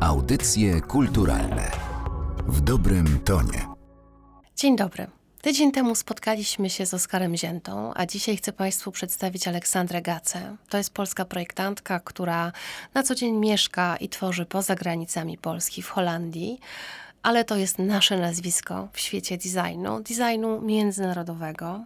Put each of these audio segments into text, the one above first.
Audycje kulturalne w dobrym tonie. Dzień dobry. Tydzień temu spotkaliśmy się z Oskarem Ziętą, a dzisiaj chcę Państwu przedstawić Aleksandrę Gacę. To jest polska projektantka, która na co dzień mieszka i tworzy poza granicami Polski, w Holandii, ale to jest nasze nazwisko w świecie designu, designu międzynarodowego.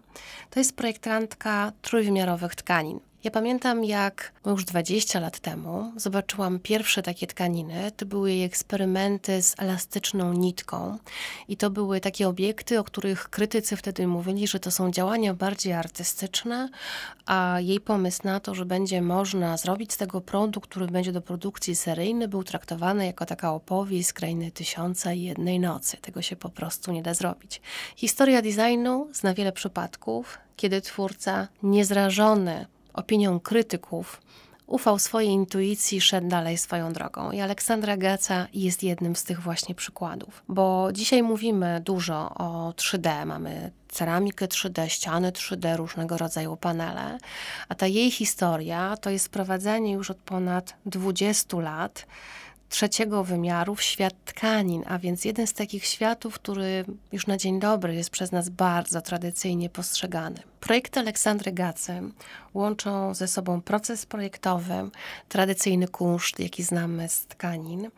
To jest projektantka trójwymiarowych tkanin. Ja pamiętam, jak już 20 lat temu zobaczyłam pierwsze takie tkaniny. To były jej eksperymenty z elastyczną nitką. I to były takie obiekty, o których krytycy wtedy mówili, że to są działania bardziej artystyczne, a jej pomysł na to, że będzie można zrobić z tego produkt, który będzie do produkcji seryjny, był traktowany jako taka opowieść z krainy tysiąca i jednej nocy. Tego się po prostu nie da zrobić. Historia designu zna wiele przypadków, kiedy twórca niezrażony opinią krytyków, ufał swojej intuicji, szedł dalej swoją drogą. I Aleksandra Gaca jest jednym z tych właśnie przykładów. Bo dzisiaj mówimy dużo o 3D, mamy ceramikę 3D, ściany 3D, różnego rodzaju panele, a ta jej historia to jest wprowadzenie już od ponad 20 lat trzeciego wymiaru w świat tkanin, a więc jeden z takich światów, który już na dzień dobry jest przez nas bardzo tradycyjnie postrzegany. Projekty Aleksandry Gacy łączą ze sobą proces projektowy, tradycyjny kunszt, jaki znamy z tkanin,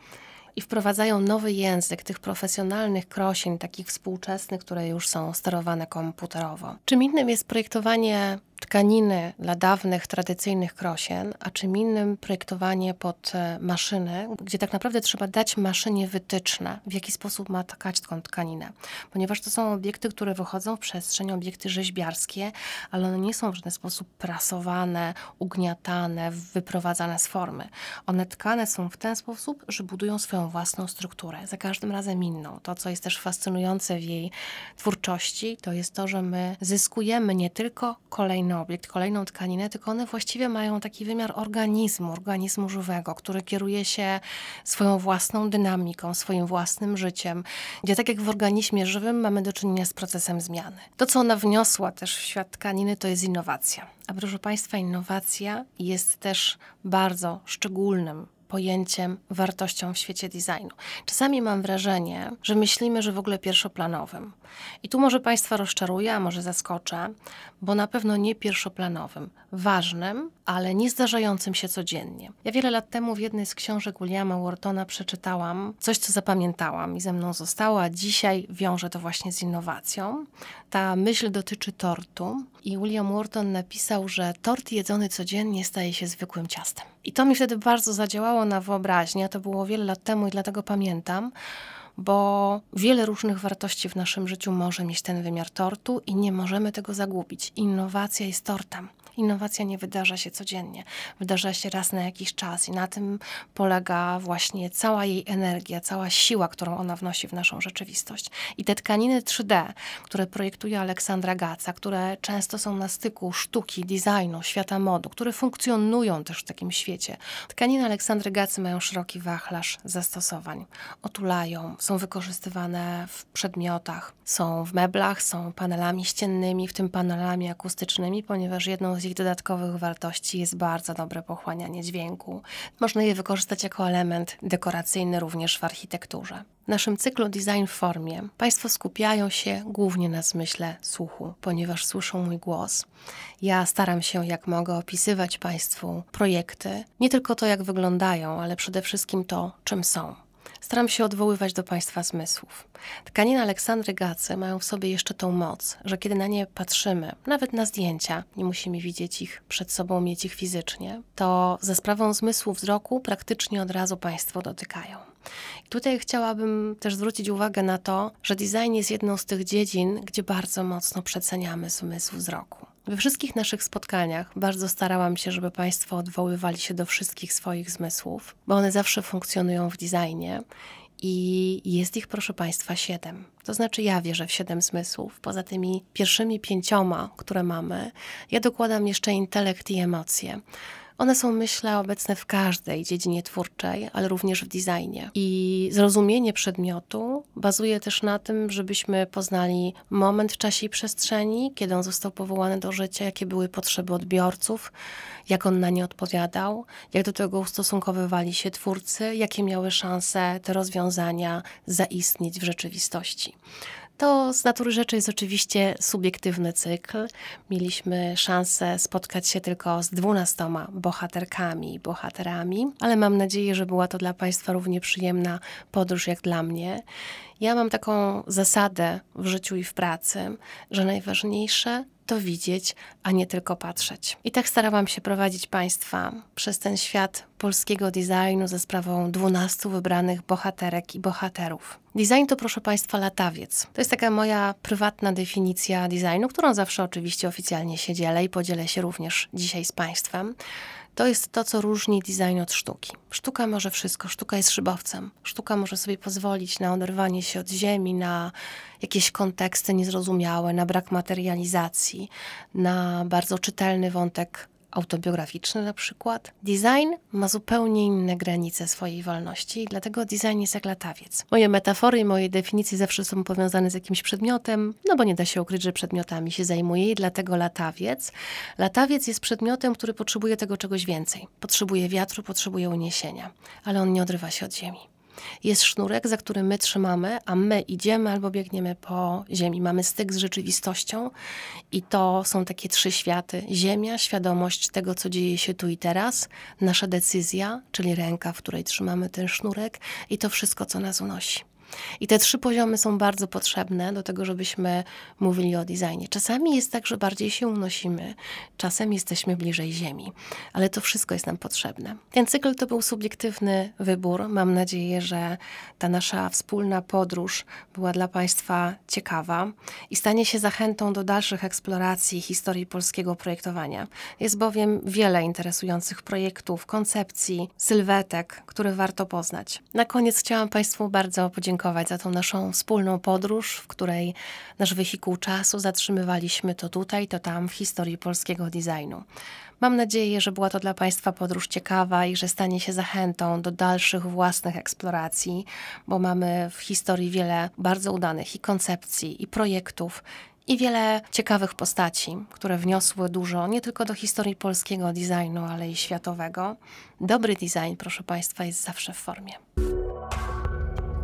i wprowadzają nowy język tych profesjonalnych krosin, takich współczesnych, które już są sterowane komputerowo. Czym innym jest projektowanie tkaniny dla dawnych, tradycyjnych krosien, a czym innym projektowanie pod e, maszyny, gdzie tak naprawdę trzeba dać maszynie wytyczne, w jaki sposób ma tkać tą tkaninę. Ponieważ to są obiekty, które wychodzą w przestrzeń, obiekty rzeźbiarskie, ale one nie są w żaden sposób prasowane, ugniatane, wyprowadzane z formy. One tkane są w ten sposób, że budują swoją własną strukturę, za każdym razem inną. To, co jest też fascynujące w jej twórczości, to jest to, że my zyskujemy nie tylko kolejne kolejny obiekt, kolejną tkaninę, tylko one właściwie mają taki wymiar organizmu, organizmu żywego, który kieruje się swoją własną dynamiką, swoim własnym życiem, gdzie tak jak w organizmie żywym mamy do czynienia z procesem zmiany. To, co ona wniosła też w świat tkaniny, to jest innowacja. A proszę Państwa, innowacja jest też bardzo szczególnym pojęciem, wartością w świecie designu. Czasami mam wrażenie, że myślimy, że w ogóle pierwszoplanowym. I tu może Państwa rozczaruję, a może zaskoczę, bo na pewno nie pierwszoplanowym, ważnym, ale nie zdarzającym się codziennie. Ja wiele lat temu w jednej z książek Williama Whartona przeczytałam coś, co zapamiętałam i ze mną zostało, a dzisiaj wiąże to właśnie z innowacją. Ta myśl dotyczy tortu i William Wharton napisał, że tort jedzony codziennie staje się zwykłym ciastem. I to mi wtedy bardzo zadziałało na wyobraźnię, to było wiele lat temu i dlatego pamiętam, bo wiele różnych wartości w naszym życiu może mieć ten wymiar tortu i nie możemy tego zagubić. Innowacja jest tortem. Innowacja nie wydarza się codziennie, wydarza się raz na jakiś czas i na tym polega właśnie cała jej energia, cała siła, którą ona wnosi w naszą rzeczywistość. I te tkaniny 3D, które projektuje Aleksandra Gaca, które często są na styku sztuki, designu, świata modu, które funkcjonują też w takim świecie. Tkaniny Aleksandry Gacy mają szeroki wachlarz zastosowań. Otulają, są wykorzystywane w przedmiotach, są w meblach, są panelami ściennymi, w tym panelami akustycznymi, ponieważ jedną z ich dodatkowych wartości jest bardzo dobre pochłanianie dźwięku. Można je wykorzystać jako element dekoracyjny również w architekturze. W naszym cyklu Design w formie Państwo skupiają się głównie na zmyśle słuchu, ponieważ słyszą mój głos. Ja staram się, jak mogę, opisywać Państwu projekty, nie tylko to, jak wyglądają, ale przede wszystkim to, czym są. Staram się odwoływać do Państwa zmysłów. Tkaniny Aleksandry Gacy mają w sobie jeszcze tą moc, że kiedy na nie patrzymy, nawet na zdjęcia, nie musimy widzieć ich przed sobą, mieć ich fizycznie, to ze sprawą zmysłu wzroku praktycznie od razu Państwo dotykają. I tutaj chciałabym też zwrócić uwagę na to, że design jest jedną z tych dziedzin, gdzie bardzo mocno przeceniamy zmysł wzroku. We wszystkich naszych spotkaniach bardzo starałam się, żeby Państwo odwoływali się do wszystkich swoich zmysłów, bo one zawsze funkcjonują w designie i jest ich, proszę Państwa, siedem. To znaczy, ja wierzę w siedem zmysłów. Poza tymi pierwszymi pięcioma, które mamy, ja dokładam jeszcze intelekt i emocje. One są, myślę, obecne w każdej dziedzinie twórczej, ale również w designie. I zrozumienie przedmiotu bazuje też na tym, żebyśmy poznali moment w czasie i przestrzeni, kiedy on został powołany do życia, jakie były potrzeby odbiorców, jak on na nie odpowiadał, jak do tego ustosunkowywali się twórcy, jakie miały szanse te rozwiązania zaistnieć w rzeczywistości. To z natury rzeczy jest oczywiście subiektywny cykl. Mieliśmy szansę spotkać się tylko z dwunastoma bohaterkami i bohaterami, ale mam nadzieję, że była to dla Państwa równie przyjemna podróż jak dla mnie. Ja mam taką zasadę w życiu i w pracy, że najważniejsze to widzieć, a nie tylko patrzeć. I tak starałam się prowadzić Państwa przez ten świat polskiego designu ze sprawą 12 wybranych bohaterek i bohaterów. Design to, proszę Państwa, latawiec. To jest taka moja prywatna definicja designu, którą zawsze oczywiście oficjalnie się dzielę i podzielę się również dzisiaj z Państwem. To jest to, co różni design od sztuki. Sztuka może wszystko, sztuka jest szybowcem. Sztuka może sobie pozwolić na oderwanie się od ziemi, na jakieś konteksty niezrozumiałe, na brak materializacji, na bardzo czytelny wątek autobiograficzny na przykład. Design ma zupełnie inne granice swojej wolności i dlatego design jest jak latawiec. Moje metafory i moje definicje zawsze są powiązane z jakimś przedmiotem, no bo nie da się ukryć, że przedmiotami się zajmuję i dlatego latawiec. Latawiec jest przedmiotem, który potrzebuje tego czegoś więcej. Potrzebuje wiatru, potrzebuje uniesienia, ale on nie odrywa się od ziemi. Jest sznurek, za który my trzymamy, a my idziemy albo biegniemy po ziemi. Mamy styk z rzeczywistością i to są takie trzy światy. Ziemia, świadomość tego, co dzieje się tu i teraz, nasza decyzja, czyli ręka, w której trzymamy ten sznurek i to wszystko, co nas unosi. I te trzy poziomy są bardzo potrzebne do tego, żebyśmy mówili o designie. Czasami jest tak, że bardziej się unosimy, czasem jesteśmy bliżej ziemi, ale to wszystko jest nam potrzebne. Ten cykl to był subiektywny wybór. Mam nadzieję, że ta nasza wspólna podróż była dla Państwa ciekawa i stanie się zachętą do dalszych eksploracji historii polskiego projektowania. Jest bowiem wiele interesujących projektów, koncepcji, sylwetek, które warto poznać. Na koniec chciałam Państwu bardzo podziękować podziękować za tą naszą wspólną podróż, w której nasz wehikuł czasu zatrzymywaliśmy to tutaj, to tam w historii polskiego designu. Mam nadzieję, że była to dla Państwa podróż ciekawa i że stanie się zachętą do dalszych własnych eksploracji, bo mamy w historii wiele bardzo udanych i koncepcji, i projektów, i wiele ciekawych postaci, które wniosły dużo nie tylko do historii polskiego designu, ale i światowego. Dobry design, proszę Państwa, jest zawsze w formie.